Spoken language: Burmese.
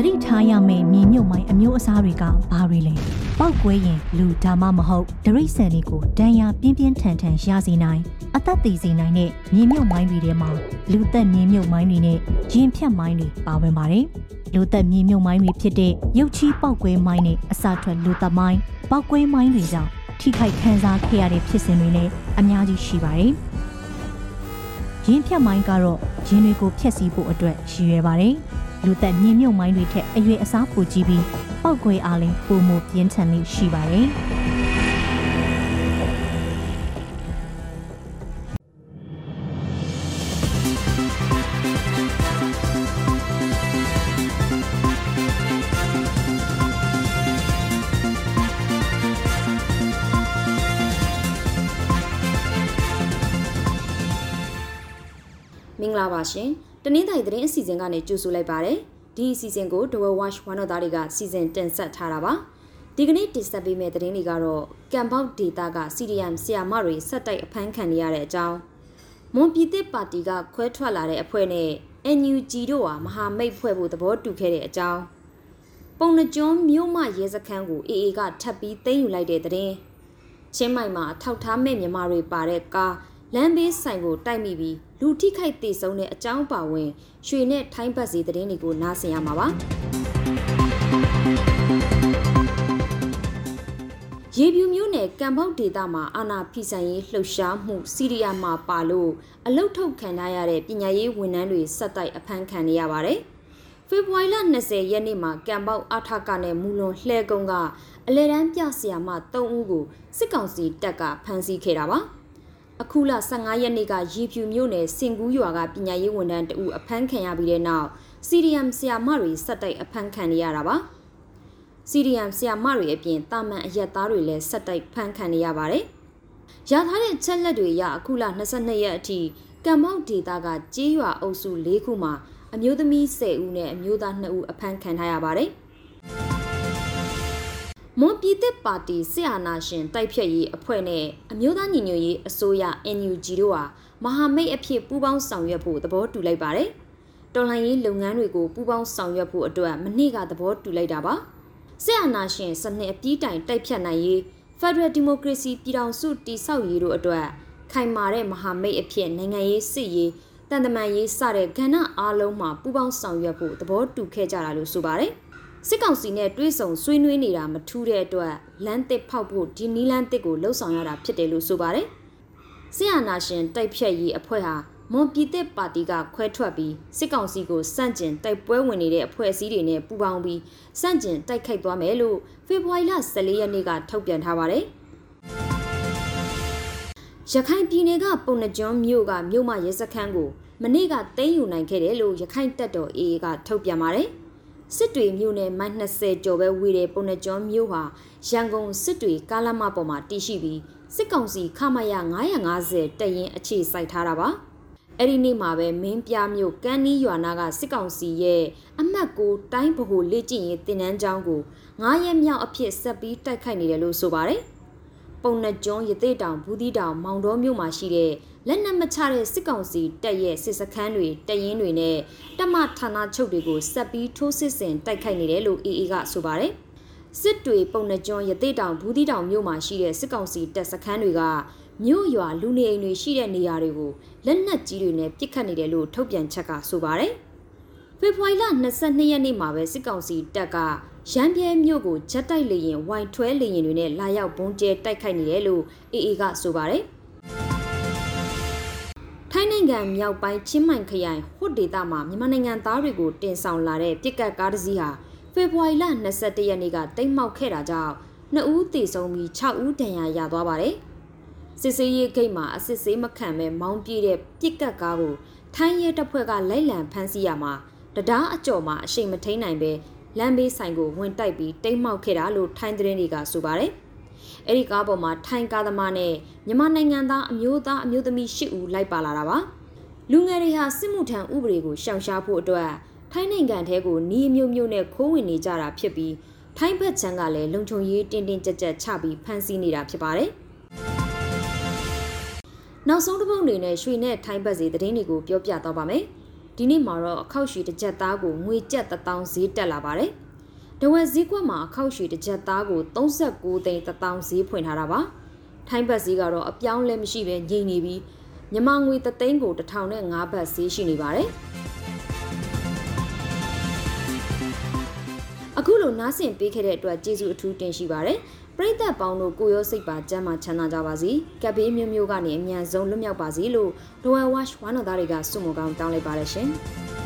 သတိထားရမယ့်မြေမြုပ်မိုင်းအမျိုးအစားတွေကဘာတွေလဲပောက်ကွဲရင်လူဒါမှမဟုတ်ဒရိတ်ဆန်တွေကိုဒဏ်ရာပြင်းပြင်းထန်ထန်ရစေနိုင်အသက်သေစေနိုင်တဲ့မြေမြုပ်မိုင်းတွေထဲမှာလူသက်မြေမြုပ်မိုင်းတွေနဲ့ရင်ဖြတ်မိုင်းတွေပါဝင်ပါတယ်လူသက်မြေမြုပ်မိုင်းတွေဖြစ်တဲ့ရုပ်ချီးပောက်ကွဲမိုင်းနဲ့အစာထွက်လူသက်မိုင်းပောက်ကွဲမိုင်းတွေကြောင့်ထိခိုက်ခံစားခဲ့ရတဲ့ဖြစ်စဉ်တွေလည်းအများကြီးရှိပါတယ်ရင်းဖြတ်မိုင်းကတော့ရင်းတွေကိုဖျက်ဆီးဖို့အတွက်ရည်ရွယ်ပါတယ်။ လူသက်ညင်မြုပ်မိုင်းတွေထက်အရွယ်အစားပိုကြီးပြီးပောက်ကွဲအားလည်းပုံမပြင်းထန်လေးရှိပါတယ်။မင်္ဂလာပါရှင်တ နင်္သာရီသတင်းအစီအစဉ်ကနေကြိုဆိုလိုက်ပါတယ်ဒီအစီအစဉ်ကို The World Watch ဝန်တော်သားတွေကစီစဉ်တင်ဆက်ထားတာပါဒီကနေ့တင်ဆက်ပေးမယ့်သတင်းတွေကတော့ကမ်ဘောက်ဒေတာက CDM ဆီယာမတွေဆက်တိုက်အဖမ်းခံနေရတဲ့အကြောင်းမွန်ပြည်သစ်ပါတီကခွဲထွက်လာတဲ့အဖွဲ့နဲ့ NUG တို့ဟာမဟာမိတ်ဖွဲ့ဖို့သဘောတူခဲ့တဲ့အကြောင်းပုံနှကျွန်းမြို့မရဲစခန်းကို AA ကထပ်ပြီးသိမ်းယူလိုက်တဲ့သတင်းချင်းမိုင်မှာထောက်ထားမဲ့မြန်မာတွေပါတဲ့ကားလမ်းဘေးဆိုင်ကိုတိုက်မိပြီး လူထိခိုက်ဒေဆုံးတဲ့အကြောင်းပါဝင်ရွှေနဲ့ထိုင်းဘတ်စီသတင်းတွေကိုနားဆင်ရမှာပါရေပြူမျိုးနယ်ကံပေါက်ဒေသမှာအာနာဖိဆိုင်ရေးလှုပ်ရှားမှုစီရီယာမှာပါလို့အလုတ်ထုတ်ခံထားရတဲ့ပညာရေးဝန်ထမ်းတွေဆက်တိုက်အဖမ်းခံနေရပါတယ်။ဖေဖော်ဝါရီလ20ရက်နေ့မှာကံပေါက်အထကနဲ့မူလွန်လှဲကုန်းကအလဲတန်းပြဆရာမ3ဦးကိုစစ်ကောင်စီတပ်ကဖမ်းဆီးခဲ့တာပါ။ အခုလ15ရက်နေ့ကရေဖြူမြို့နယ်စင်ကူးရွာကပညာရေးဝန်ထမ်းတဦးအဖမ်းခံရပြီးတဲ့နောက် CDM ဆရာမတွေဆက်တိုက်အဖမ်းခံနေရတာပါ CDM ဆရာမတွေအပြင်တာမန်အရက်သားတွေလည်းဆက်တိုက်ဖမ်းခံနေရပါတယ်ရထားတဲ့ချက်လက်တွေရအခုလ22ရက်အထိကံမောက်ဒေတာကကြေးရွာအုပ်စု၄ခုမှာအမျိုးသမီး10ဦးနဲ့အမျိုးသား2ဦးအဖမ်းခံထားရပါတယ်။ မွန်ပြည်သစ်ပါတီစစ်အာဏာရှင်တိုက်ဖြတ်ရေးအဖွဲ့နဲ့အမျိုးသားညီညွတ်ရေးအစိုးရ NUG တို့ဟာမဟာမိတ်အဖြစ်ပူးပေါင်းဆောင်ရွက်ဖို့သဘောတူလိုက်ပါတယ်။တော်လှန်ရေးလုပ်ငန်းတွေကိုပူးပေါင်းဆောင်ရွက်ဖို့အတွက်မနေ့ကသဘောတူလိုက်တာပါ။စစ်အာဏာရှင်စနစ်အပြည့်တိုင်တိုက်ဖြတ်နိုင်ရေး Federal Democracy ပြည်ထောင်စုတည်ဆောက်ရေးတို့အတွက်ခိုင်မာတဲ့မဟာမိတ်အဖြစ်နိုင်ငံရေးစစ်ရေးတန်တမာရေးစတဲ့ကဏ္ဍအားလုံးမှာပူးပေါင်းဆောင်ရွက်ဖို့သဘောတူခဲ့ကြတာလို့ဆိုပါတယ်။ စစ်ကောင်စီနဲ့တွဲဆုံဆွေးနွေးနေတာမထူးတဲ့အတွက်လမ်းတစ်ဖောက်ဖို့ဒီနီလန်းတစ်ကိုလှုပ်ဆောင်ရတာဖြစ်တယ်လို့ဆိုပါတယ်။စစ်အာဏာရှင်တိုက်ဖြတ်ရေးအဖွဲ့ဟာမွန်ပြည်သစ်ပါတီကခွဲထွက်ပြီးစစ်ကောင်စီကိုစန့်ကျင်တိုက်ပွဲဝင်နေတဲ့အဖွဲ့အစည်းတွေနဲ့ပူးပေါင်းပြီးစန့်ကျင်တိုက်ခိုက်သွားမယ်လို့ဖေဖော်ဝါရီလ14ရက်နေ့ကထုတ်ပြန်ထားပါတယ်။ရခိုင်ပြည်နယ်ကပုံနှကျွန်းမြို့ကမြို့မရဲစခန်းကိုမနေ့ကသိမ်းယူနိုင်ခဲ့တယ်လို့ရခိုင်တပ်တော် AA ကထုတ်ပြန်ပါတယ်။ စစ်တွေမြို့နယ်မိုင်20ကျော်ပဲဝေးတဲ့ပုံနှကျွန်းမြို့ဟာရန်ကုန်စစ်တွေကားလမ်းမပေါ်မှာတည်ရှိပြီးစစ်ကောင်စီခမရ950တပ်ရင်းအခြေစိုက်ထားတာပါအဲ့ဒီနေ့မှာပဲမင်းပြမြို့ကန်းနီးရွာနာကစစ်ကောင်စီရဲ့အမှတ်ကိုတိုင်းဗဟိုလေ့ကျင့်ရေးတင်နန်းကျောင်းကို9ရက်မြောက်အဖြစ်ဆက်ပြီးတိုက်ခိုက်နေတယ်လို့ဆိုပါတယ်ပုံနှကျွန်းရသေးတောင်ဘူးသီးတောင်မောင်တော်မြို့မှာရှိတဲ့ လက်နက်မချတဲ့စစ်ကောင်စီတပ်ရဲ့စစ်စခန်းတွေတပ်ရင်းတွေနဲ့တပ်မဌာနချုပ်တွေကိုဆက်ပြီးထိုးစစ်ဆင်တိုက်ခိုက်နေတယ်လို့ AA ကဆိုပါတယ်စစ်တွေပုံနှကျွန်းရသေးတောင်ဘူးသီးတောင်မြို့မှာရှိတဲ့စစ်ကောင်စီတပ်စခန်းတွေကမြို့ရွာလူနေအိမ်တွေရှိတဲ့နေရာတွေကိုလက်နက်ကြီးတွေနဲ့ပစ်ခတ်နေတယ်လို့ထုတ်ပြန်ချက်ကဆိုပါတယ်ဖေဖော်ဝါရီလ22ရက်နေ့မှာပဲစစ်ကောင်စီတပ်ကရန်ပြဲမြို့ကိုဂျက်တိုက်လေရင်ဝိုင်ထွဲလေရင်တွေနဲ့လာရောက်ဘုံကျဲတိုက်ခိုက်နေတယ်လို့ AA ကဆိုပါတယ်။ ထိုင်းနိုင်ငံမြောက်ပိုင်းချင်းမိုင်ခရိုင်ဟွတ်ဒေသမှာမြန်မာနိုင်ငံသားတွေကိုတင်ဆောင်လာတဲ့ပြစ်ကတ်ကားတစ်စီးဟာဖေဖော်ဝါရီလ22ရက်နေ့ကတိတ်မှောက်ခဲ့တာကြောင့်2ဦးသေဆုံးပြီး6ဦးဒဏ်ရာရသွားပါတယ်။စစ်စေးရေးဂိတ်မှာအစစ်ဆေးမခံပဲမောင်းပြေးတဲ့ပြစ်ကတ်ကားကိုထိုင်းရဲတပ်ဖွဲ့ကလိုက်လံဖမ်းဆီးရမှာတရားအကျော်မှာအရှိန်မထိန်နိုင်ပဲလမ်းဘေးဆိုင်ကိုဝင်တိုက်ပြီးတိတ်မှောက်ခဲ့တာလို့ထိုင်းသတင်းတွေကဆိုပါတယ်။ အဲ့ဒီကားပေါ်မှာထိုင်းကားသမားနဲ့မြန်မာနိုင်ငံသားအမျိုးသားအမျိုးသမီး၈ဦးလိုက်ပါလာတာပါလူငယ်တွေဟာစစ်မှုထမ်းဥပဒေကိုရှောင်ရှားဖို့အတွက်ထိုင်းနိုင်ငံထဲကိုနီးမျိုးမျိုးနဲ့ခိုးဝင်နေကြတာဖြစ်ပြီးထိုင်းဘက်ချမ်းကလည်းလုံခြုံရေးတင်းတင်းကြပ်ကြပ်ချပြီးဖမ်းဆီးနေတာဖြစ်ပါတယ်နောက်ဆုံးတစ်ပုတ်အနေနဲ့ရွှေနဲ့ထိုင်းဘက်စီသတင်းတွေကိုပြောပြတော့ပါမယ်ဒီနေ့မှာတော့အခောက်ရွှေတစ်ကြက်သားကိုငွေကျပ်1000ဈေးတက်လာပါတယ်။ တဝက်ဈေးကွက်မှာအခောက်ရွှေတစ်ကြက်သားကို39သိန်း1000ဈေးဖွင့်ထားတာပါ။ထိုင်းဘတ်ဈေးကတော့အပြောင်းလဲမရှိပဲငြိမ်နေပြီးမြန်မာငွေ3သိန်းကို1005ဘတ်ဈေးရှိနေပါတယ်။အခုလိုနားဆင်ပေးခဲ့တဲ့အတွက်ကျေးဇူးအထူးတင်ရှိပါတယ်။ပရိသတ်ပေါင်းတို့ကိုရောစိတ်ပါကျမ်းမာချမ်းသာကြပါစေ။ကပ်ဘေးမျိုးမျိုးကနေအမြန်ဆုံးလွတ်မြောက်ပါစေလို့ဒိုဝဲဝါရှ်ဝါနော်သားတွေကဆုမကောင်းတောင်းလိုက်ပါတယ်ရှင်။